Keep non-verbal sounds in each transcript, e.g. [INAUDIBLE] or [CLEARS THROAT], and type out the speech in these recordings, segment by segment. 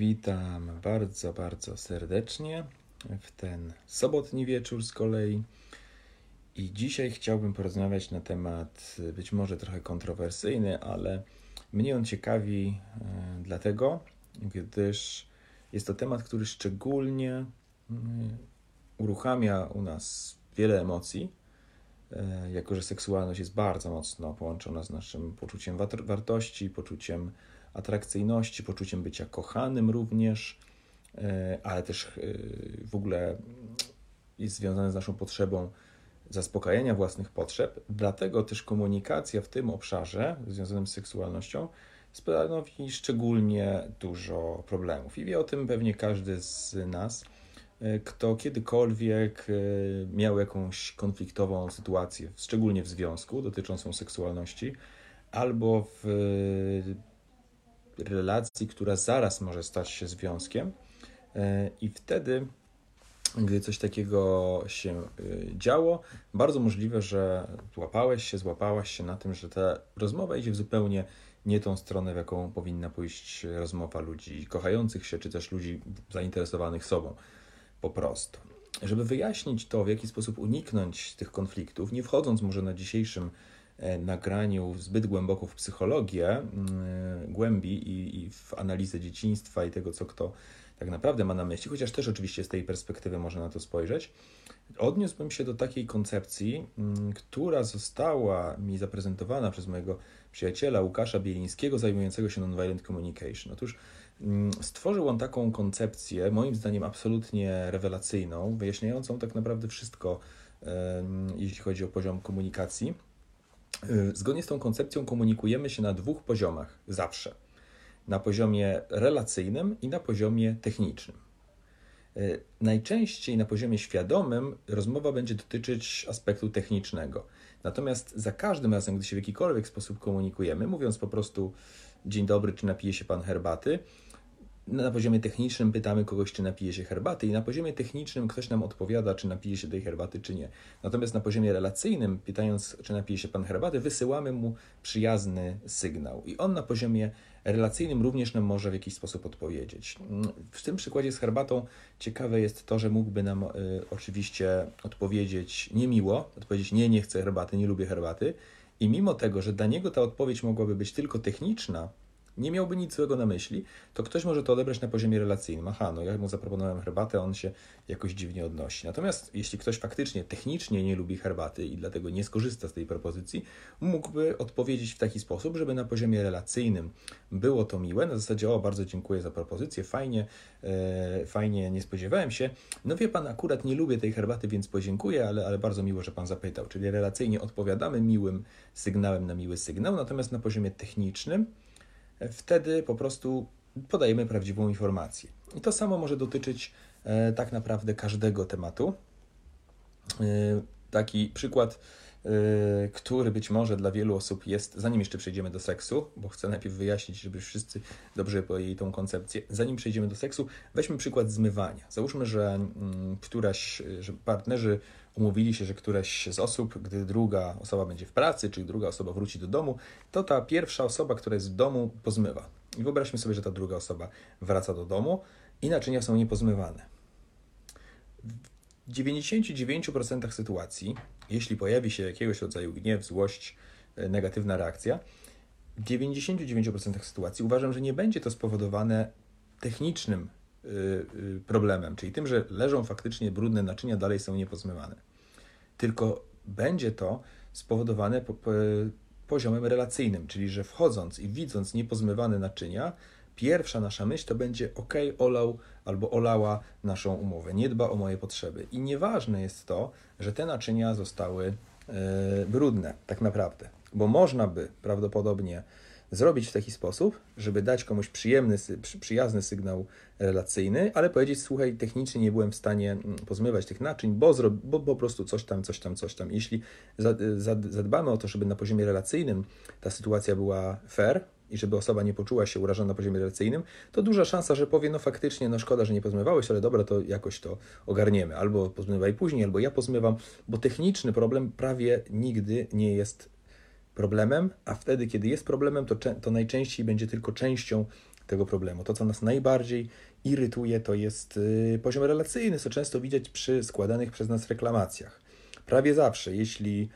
Witam bardzo, bardzo serdecznie w ten sobotni wieczór z kolei. I dzisiaj chciałbym porozmawiać na temat być może trochę kontrowersyjny, ale mnie on ciekawi e, dlatego, gdyż jest to temat, który szczególnie mm, uruchamia u nas wiele emocji, e, jako że seksualność jest bardzo mocno połączona z naszym poczuciem wartości, poczuciem atrakcyjności, poczuciem bycia kochanym również, e, ale też e, w ogóle jest związane z naszą potrzebą zaspokajania własnych potrzeb. Dlatego też komunikacja w tym obszarze związanym z seksualnością stanowi szczególnie dużo problemów. I wie o tym pewnie każdy z nas, e, kto kiedykolwiek miał jakąś konfliktową sytuację, szczególnie w związku dotyczącą seksualności, albo w relacji, która zaraz może stać się związkiem. E, I wtedy, gdy coś takiego się e, działo, bardzo możliwe, że złapałeś się, złapałaś się na tym, że ta rozmowa idzie w zupełnie nie tą stronę, w jaką powinna pójść rozmowa ludzi kochających się, czy też ludzi zainteresowanych sobą po prostu. Żeby wyjaśnić to, w jaki sposób uniknąć tych konfliktów, nie wchodząc może na dzisiejszym nagraniu zbyt głęboko w psychologię mm, głębi i, i w analizę dzieciństwa i tego, co kto tak naprawdę ma na myśli, chociaż też oczywiście z tej perspektywy można na to spojrzeć, odniósłbym się do takiej koncepcji, mm, która została mi zaprezentowana przez mojego przyjaciela Łukasza Bielińskiego, zajmującego się nonviolent communication. Otóż mm, stworzył on taką koncepcję, moim zdaniem absolutnie rewelacyjną, wyjaśniającą tak naprawdę wszystko, jeśli chodzi o poziom komunikacji zgodnie z tą koncepcją komunikujemy się na dwóch poziomach zawsze: na poziomie relacyjnym i na poziomie technicznym. Y, najczęściej na poziomie świadomym rozmowa będzie dotyczyć aspektu technicznego. Natomiast za każdym razem, gdy się w jakikolwiek sposób komunikujemy, mówiąc po prostu dzień dobry, czy napije się pan herbaty, na poziomie technicznym pytamy kogoś, czy napije się herbaty, i na poziomie technicznym ktoś nam odpowiada, czy napije się tej herbaty, czy nie. Natomiast na poziomie relacyjnym, pytając, czy napije się pan herbaty, wysyłamy mu przyjazny sygnał. I on na poziomie relacyjnym również nam może w jakiś sposób odpowiedzieć. W tym przykładzie z herbatą ciekawe jest to, że mógłby nam y, oczywiście odpowiedzieć niemiło, odpowiedzieć nie, nie chcę herbaty, nie lubię herbaty. I mimo tego, że dla niego ta odpowiedź mogłaby być tylko techniczna, nie miałby nic złego na myśli, to ktoś może to odebrać na poziomie relacyjnym. Aha, no ja mu zaproponowałem herbatę, on się jakoś dziwnie odnosi. Natomiast jeśli ktoś faktycznie technicznie nie lubi herbaty i dlatego nie skorzysta z tej propozycji, mógłby odpowiedzieć w taki sposób, żeby na poziomie relacyjnym było to miłe, na zasadzie o, bardzo dziękuję za propozycję, fajnie, e, fajnie, nie spodziewałem się. No wie pan, akurat nie lubię tej herbaty, więc podziękuję, ale, ale bardzo miło, że pan zapytał. Czyli relacyjnie odpowiadamy miłym sygnałem na miły sygnał, natomiast na poziomie technicznym wtedy po prostu podajemy prawdziwą informację. I to samo może dotyczyć e, tak naprawdę każdego tematu. E, taki przykład, który być może dla wielu osób jest, zanim jeszcze przejdziemy do seksu, bo chcę najpierw wyjaśnić, żeby wszyscy dobrze pojęli tą koncepcję. Zanim przejdziemy do seksu, weźmy przykład zmywania. Załóżmy, że mm, któraś, że partnerzy umówili się, że któraś z osób, gdy druga osoba będzie w pracy, czy druga osoba wróci do domu, to ta pierwsza osoba, która jest w domu, pozmywa. I wyobraźmy sobie, że ta druga osoba wraca do domu i naczynia są niepozmywane. W 99% sytuacji, jeśli pojawi się jakiegoś rodzaju gniew, złość, e, negatywna reakcja, w 99% sytuacji uważam, że nie będzie to spowodowane technicznym Y, y, problemem, czyli tym, że leżą faktycznie brudne naczynia, dalej są niepozmywane. Tylko będzie to spowodowane po, po, poziomem relacyjnym, czyli że wchodząc i widząc niepozmywane naczynia, pierwsza nasza myśl to będzie ok, olał albo olała naszą umowę, nie dba o moje potrzeby. I nieważne jest to, że te naczynia zostały yy, brudne, tak naprawdę, bo można by prawdopodobnie zrobić w taki sposób, żeby dać komuś przyjemny, przyjazny sygnał relacyjny, ale powiedzieć, słuchaj, technicznie nie byłem w stanie mm, pozmywać tych naczyń, bo, zro, bo po prostu coś tam, coś tam, coś tam. Jeśli zadbamy o to, żeby na poziomie relacyjnym ta sytuacja była fair, i żeby osoba nie poczuła się urażona na poziomie relacyjnym, to duża szansa, że powie, no faktycznie, no szkoda, że nie pozmywałeś, ale dobra, to jakoś to ogarniemy. Albo pozmywaj później, albo ja pozmywam, bo techniczny problem prawie nigdy nie jest problemem, a wtedy, kiedy jest problemem, to, to najczęściej będzie tylko częścią tego problemu. To, co nas najbardziej irytuje, to jest y, poziom relacyjny, co często widać przy składanych przez nas reklamacjach. Prawie zawsze, jeśli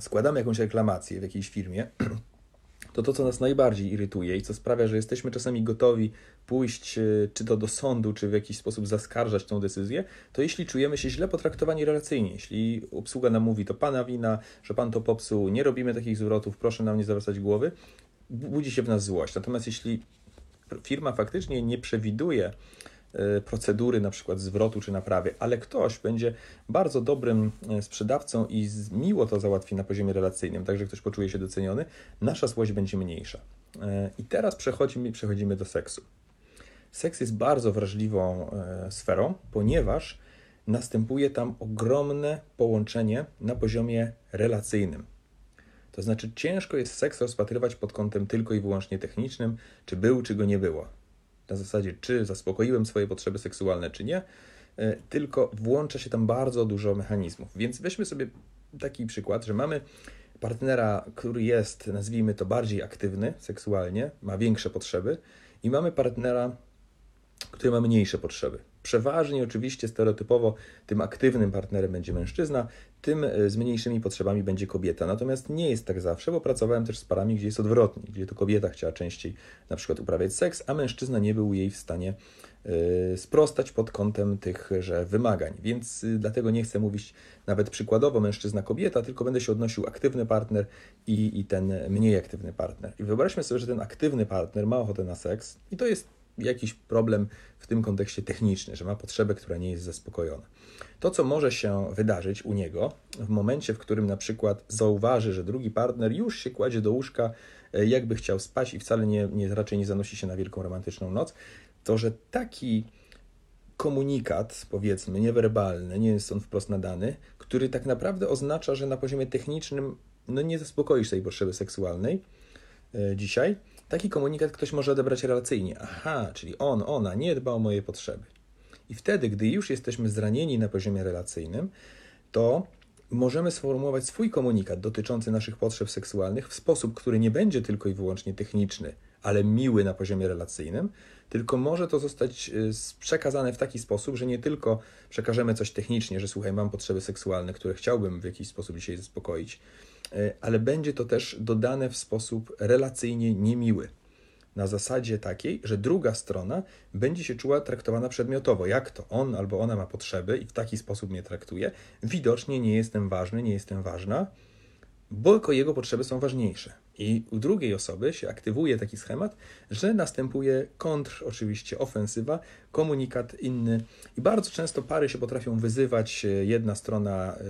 składamy jakąś reklamację w jakiejś firmie, [CLEARS THROAT] to to, co nas najbardziej irytuje i co sprawia, że jesteśmy czasami gotowi pójść y, czy to do sądu, czy w jakiś sposób zaskarżać tą decyzję, to jeśli czujemy się źle potraktowani relacyjnie, jeśli obsługa nam mówi, to pana wina, że pan to popsuł, nie robimy takich zwrotów, proszę nam nie zawracać głowy, budzi się w nas złość. Natomiast jeśli firma faktycznie nie przewiduje e, procedury na przykład zwrotu czy naprawy, ale ktoś będzie bardzo dobrym e, sprzedawcą i miło to załatwi na poziomie relacyjnym, także ktoś poczuje się doceniony, nasza złość będzie mniejsza. E, I teraz przechodzimy, przechodzimy do seksu. Seks jest bardzo wrażliwą sferą, ponieważ następuje tam ogromne połączenie na poziomie relacyjnym. To znaczy, ciężko jest seks rozpatrywać pod kątem tylko i wyłącznie technicznym, czy był, czy go nie było. Na zasadzie, czy zaspokoiłem swoje potrzeby seksualne, czy nie, e, tylko włącza się tam bardzo dużo mechanizmów. Więc weźmy sobie taki przykład, że mamy partnera, który jest, nazwijmy to, bardziej aktywny seksualnie, ma większe potrzeby, i mamy partnera, który ma mniejsze potrzeby. Przeważnie, oczywiście, stereotypowo tym aktywnym partnerem będzie mężczyzna, tym e, z mniejszymi potrzebami będzie kobieta. Natomiast nie jest tak zawsze, bo pracowałem też z parami, gdzie jest odwrotnie, gdzie to kobieta chciała częściej na przykład uprawiać seks, a mężczyzna nie był jej w stanie e, sprostać pod kątem tychże wymagań. Więc e, dlatego nie chcę mówić nawet przykładowo mężczyzna-kobieta, tylko będę się odnosił aktywny partner i, i ten mniej aktywny partner. I wyobraźmy sobie, że ten aktywny partner ma ochotę na seks i to jest jakiś problem w tym kontekście techniczny, że ma potrzebę, która nie jest zaspokojona. To, co może się wydarzyć u niego w momencie, w którym na przykład zauważy, że drugi partner już się kładzie do łóżka, e, jakby chciał spać i wcale nie, nie, raczej nie zanosi się na wielką romantyczną noc, to że taki komunikat, powiedzmy, niewerbalny, nie jest on wprost nadany, który tak naprawdę oznacza, że na poziomie technicznym no nie zaspokoisz tej potrzeby seksualnej e, dzisiaj, Taki komunikat ktoś może odebrać relacyjnie. Aha, czyli on, ona nie dba o moje potrzeby. I wtedy, gdy już jesteśmy zranieni na poziomie relacyjnym, to możemy sformułować swój komunikat dotyczący naszych potrzeb seksualnych w sposób, który nie będzie tylko i wyłącznie techniczny, ale miły na poziomie relacyjnym, tylko może to zostać y, przekazane w taki sposób, że nie tylko przekażemy coś technicznie, że słuchaj, mam potrzeby seksualne, które chciałbym w jakiś sposób dzisiaj zaspokoić, ale będzie to też dodane w sposób relacyjnie niemiły. Na zasadzie takiej, że druga strona będzie się czuła traktowana przedmiotowo. Jak to on albo ona ma potrzeby i w taki sposób mnie traktuje, widocznie nie jestem ważny, nie jestem ważna, bo jego potrzeby są ważniejsze. I u drugiej osoby się aktywuje taki schemat, że następuje kontr, oczywiście ofensywa, komunikat inny. I bardzo często pary się potrafią wyzywać. Jedna strona e,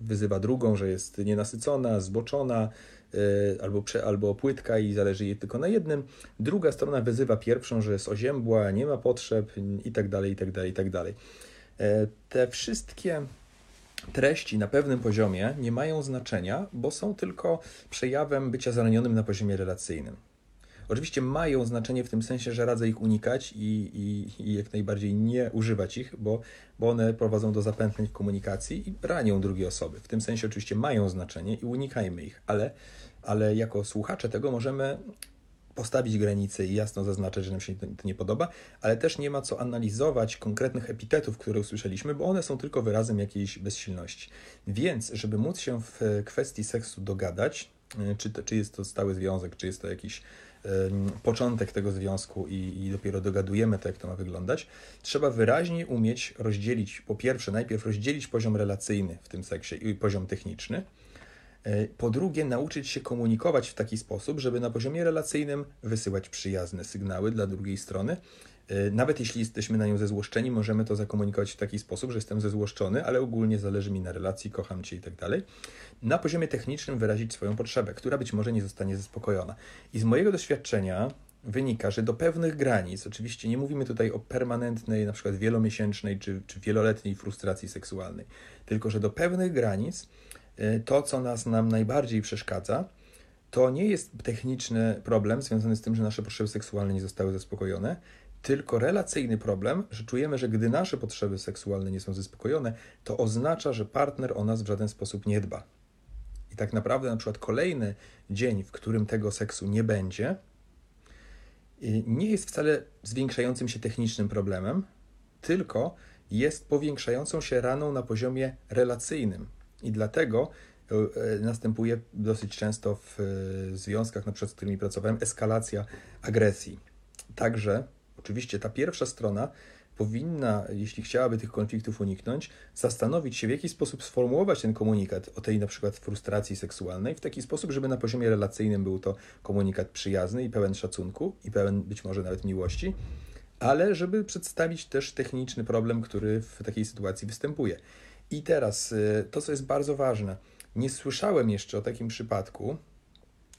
wyzywa drugą, że jest nienasycona, zboczona, e, albo, prze, albo płytka i zależy jej tylko na jednym. Druga strona wyzywa pierwszą, że jest oziębła, nie ma potrzeb i dalej, i dalej, i tak dalej. E, te wszystkie treści na pewnym poziomie nie mają znaczenia, bo są tylko przejawem bycia zranionym na poziomie relacyjnym. Oczywiście mają znaczenie w tym sensie, że radzę ich unikać i, i, i, jak najbardziej nie używać ich, bo, bo one prowadzą do zapętleń w komunikacji i ranią drugie osoby. W tym sensie oczywiście mają znaczenie i unikajmy ich, ale, ale jako słuchacze tego możemy postawić granice i jasno zaznaczać, że nam się to nie podoba, ale też nie ma co analizować konkretnych epitetów, które usłyszeliśmy, bo one są tylko wyrazem jakiejś bezsilności. Więc, żeby móc się w kwestii seksu dogadać, e, czy, to, czy jest to stały związek, czy jest to jakiś początek tego związku i, i, dopiero dogadujemy to, jak to ma wyglądać, trzeba wyraźnie umieć rozdzielić, po pierwsze, najpierw rozdzielić poziom relacyjny w tym seksie i poziom techniczny, po drugie, nauczyć się komunikować w taki sposób, żeby na poziomie relacyjnym wysyłać przyjazne sygnały dla drugiej strony. E, nawet jeśli jesteśmy na nią zezłoszczeni, możemy to zakomunikować w taki sposób, że jestem zezłoszczony, ale ogólnie zależy mi na relacji, kocham cię i tak dalej. Na poziomie technicznym wyrazić swoją potrzebę, która być może nie zostanie zaspokojona. I z mojego doświadczenia wynika, że do pewnych granic, oczywiście nie mówimy tutaj o permanentnej, na przykład wielomiesięcznej czy, czy wieloletniej frustracji seksualnej, tylko że do pewnych granic to, co nas nam najbardziej przeszkadza, to nie jest techniczny problem związany z tym, że nasze potrzeby seksualne nie zostały zaspokojone, tylko relacyjny problem, że czujemy, że gdy nasze potrzeby seksualne nie są zaspokojone, to oznacza, że partner o nas w żaden sposób nie dba. I tak naprawdę na przykład kolejny dzień, w którym tego seksu nie będzie, nie jest wcale zwiększającym się technicznym problemem, tylko jest powiększającą się raną na poziomie relacyjnym. I dlatego e, następuje dosyć często w e, związkach, na przykład z którymi pracowałem, eskalacja agresji. Także, oczywiście, ta pierwsza strona powinna, jeśli chciałaby tych konfliktów uniknąć, zastanowić się, w jaki sposób sformułować ten komunikat o tej na przykład frustracji seksualnej w taki sposób, żeby na poziomie relacyjnym był to komunikat przyjazny i pełen szacunku i pełen być może nawet miłości, ale żeby przedstawić też techniczny problem, który w takiej sytuacji występuje. I teraz y, to, co jest bardzo ważne, nie słyszałem jeszcze o takim przypadku,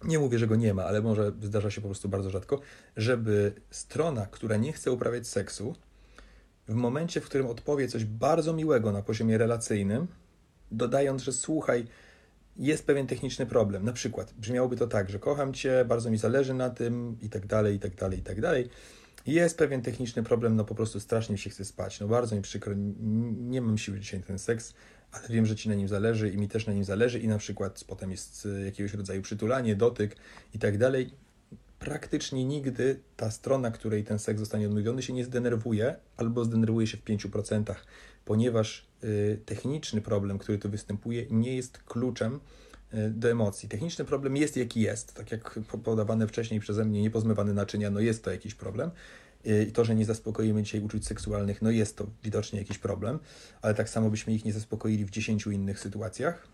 nie mówię, że go nie ma, ale może zdarza się po prostu bardzo rzadko, żeby strona, która nie chce uprawiać seksu, w momencie, w którym odpowie coś bardzo miłego na poziomie relacyjnym, dodając, że słuchaj, jest pewien techniczny problem. Na przykład brzmiałoby to tak, że kocham cię, bardzo mi zależy na tym i tak dalej, i tak dalej, i tak dalej. Jest pewien techniczny problem, no po prostu strasznie się chce spać. No bardzo mi przykro, nie mam siły dzisiaj na ten seks, ale wiem, że ci na nim zależy i mi też na nim zależy i na przykład potem jest e, jakiegoś rodzaju przytulanie, dotyk i tak dalej praktycznie nigdy ta strona, której ten seks zostanie odmówiony, się nie zdenerwuje albo zdenerwuje się w 5%, ponieważ y, techniczny problem, który tu występuje, nie jest kluczem y, do emocji. Techniczny problem jest jaki jest, tak jak podawane wcześniej przeze mnie, niepozmywane naczynia, no jest to jakiś problem. Y, I to, że nie zaspokoimy dzisiaj uczuć seksualnych, no jest to widocznie jakiś problem, ale tak samo byśmy ich nie zaspokoili w 10 innych sytuacjach.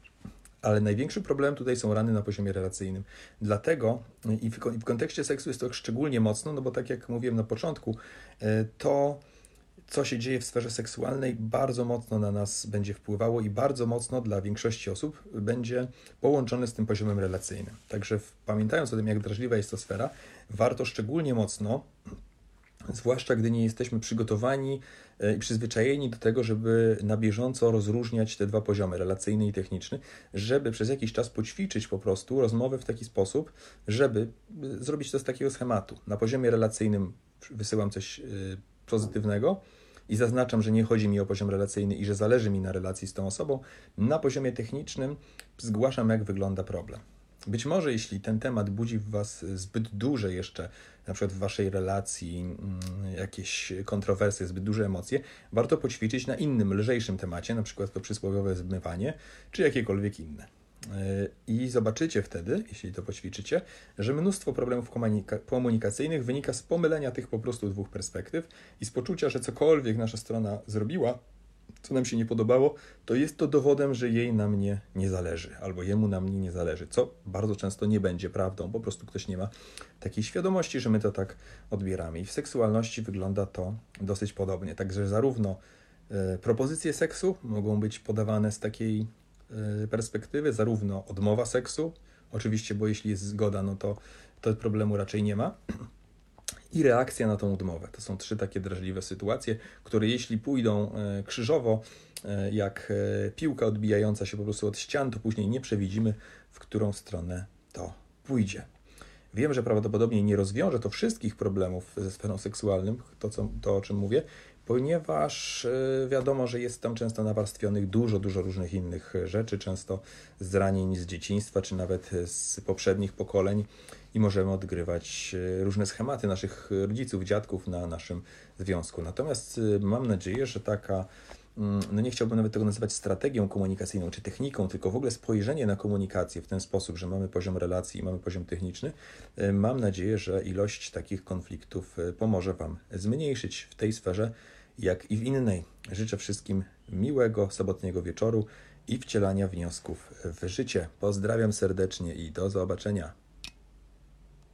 Ale największy problem tutaj są rany na poziomie relacyjnym. Dlatego i w, w kontekście seksu jest to szczególnie mocno, no bo tak jak mówiłem na początku, to co się dzieje w sferze seksualnej, bardzo mocno na nas będzie wpływało i bardzo mocno dla większości osób będzie połączone z tym poziomem relacyjnym. Także pamiętając o tym, jak drażliwa jest to sfera, warto szczególnie mocno zwłaszcza gdy nie jesteśmy przygotowani e, i przyzwyczajeni do tego, żeby na bieżąco rozróżniać te dwa poziomy, relacyjny i techniczny, żeby przez jakiś czas poćwiczyć po prostu rozmowę w taki sposób, żeby e, zrobić to z takiego schematu. Na poziomie relacyjnym wysyłam coś e, pozytywnego i zaznaczam, że nie chodzi mi o poziom relacyjny i że zależy mi na relacji z tą osobą. Na poziomie technicznym zgłaszam, jak wygląda problem. Być może jeśli ten temat budzi w Was zbyt duże jeszcze, na przykład w Waszej relacji, mm, jakieś kontrowersje, zbyt duże emocje, warto poćwiczyć na innym, lżejszym temacie, na przykład to przysłowiowe zmywanie, czy jakiekolwiek inne. E, I zobaczycie wtedy, jeśli to poćwiczycie, że mnóstwo problemów komunikacyjnych wynika z pomylenia tych po prostu dwóch perspektyw i z poczucia, że cokolwiek nasza strona zrobiła, co nam się nie podobało, to jest to dowodem, że jej na mnie nie zależy, albo jemu na mnie nie zależy, co bardzo często nie będzie prawdą, po prostu ktoś nie ma takiej świadomości, że my to tak odbieramy. I w seksualności wygląda to dosyć podobnie. Także zarówno e, propozycje seksu mogą być podawane z takiej perspektywy, zarówno odmowa seksu, oczywiście, bo jeśli jest zgoda, no to, to problemu raczej nie ma [CLEARS THROAT] i reakcja na tą odmowę. To są trzy takie drażliwe sytuacje, które jeśli pójdą e, krzyżowo, e, jak piłka odbijająca się po prostu od ścian, to później nie przewidzimy, w którą stronę to pójdzie. Wiem, że prawdopodobnie nie rozwiąże to wszystkich problemów ze sferą seksualną, to, co, to o czym mówię, ponieważ wiadomo, że jest tam często nawarstwionych dużo, dużo różnych innych rzeczy, często zranień z dzieciństwa, czy nawet z poprzednich pokoleń i możemy odgrywać e, różne schematy naszych rodziców, dziadków na naszym związku. Natomiast e, mam nadzieję, że taka mm, no nie chciałbym nawet tego nazywać strategią komunikacyjną czy techniką, tylko w ogóle spojrzenie na komunikację w ten sposób, że mamy poziom relacji i mamy poziom techniczny. E, mam nadzieję, że ilość takich konfliktów pomoże Wam zmniejszyć w tej sferze, jak i w innej. Życzę wszystkim miłego sobotniego wieczoru i wcielania wniosków w życie. Pozdrawiam serdecznie i do zobaczenia.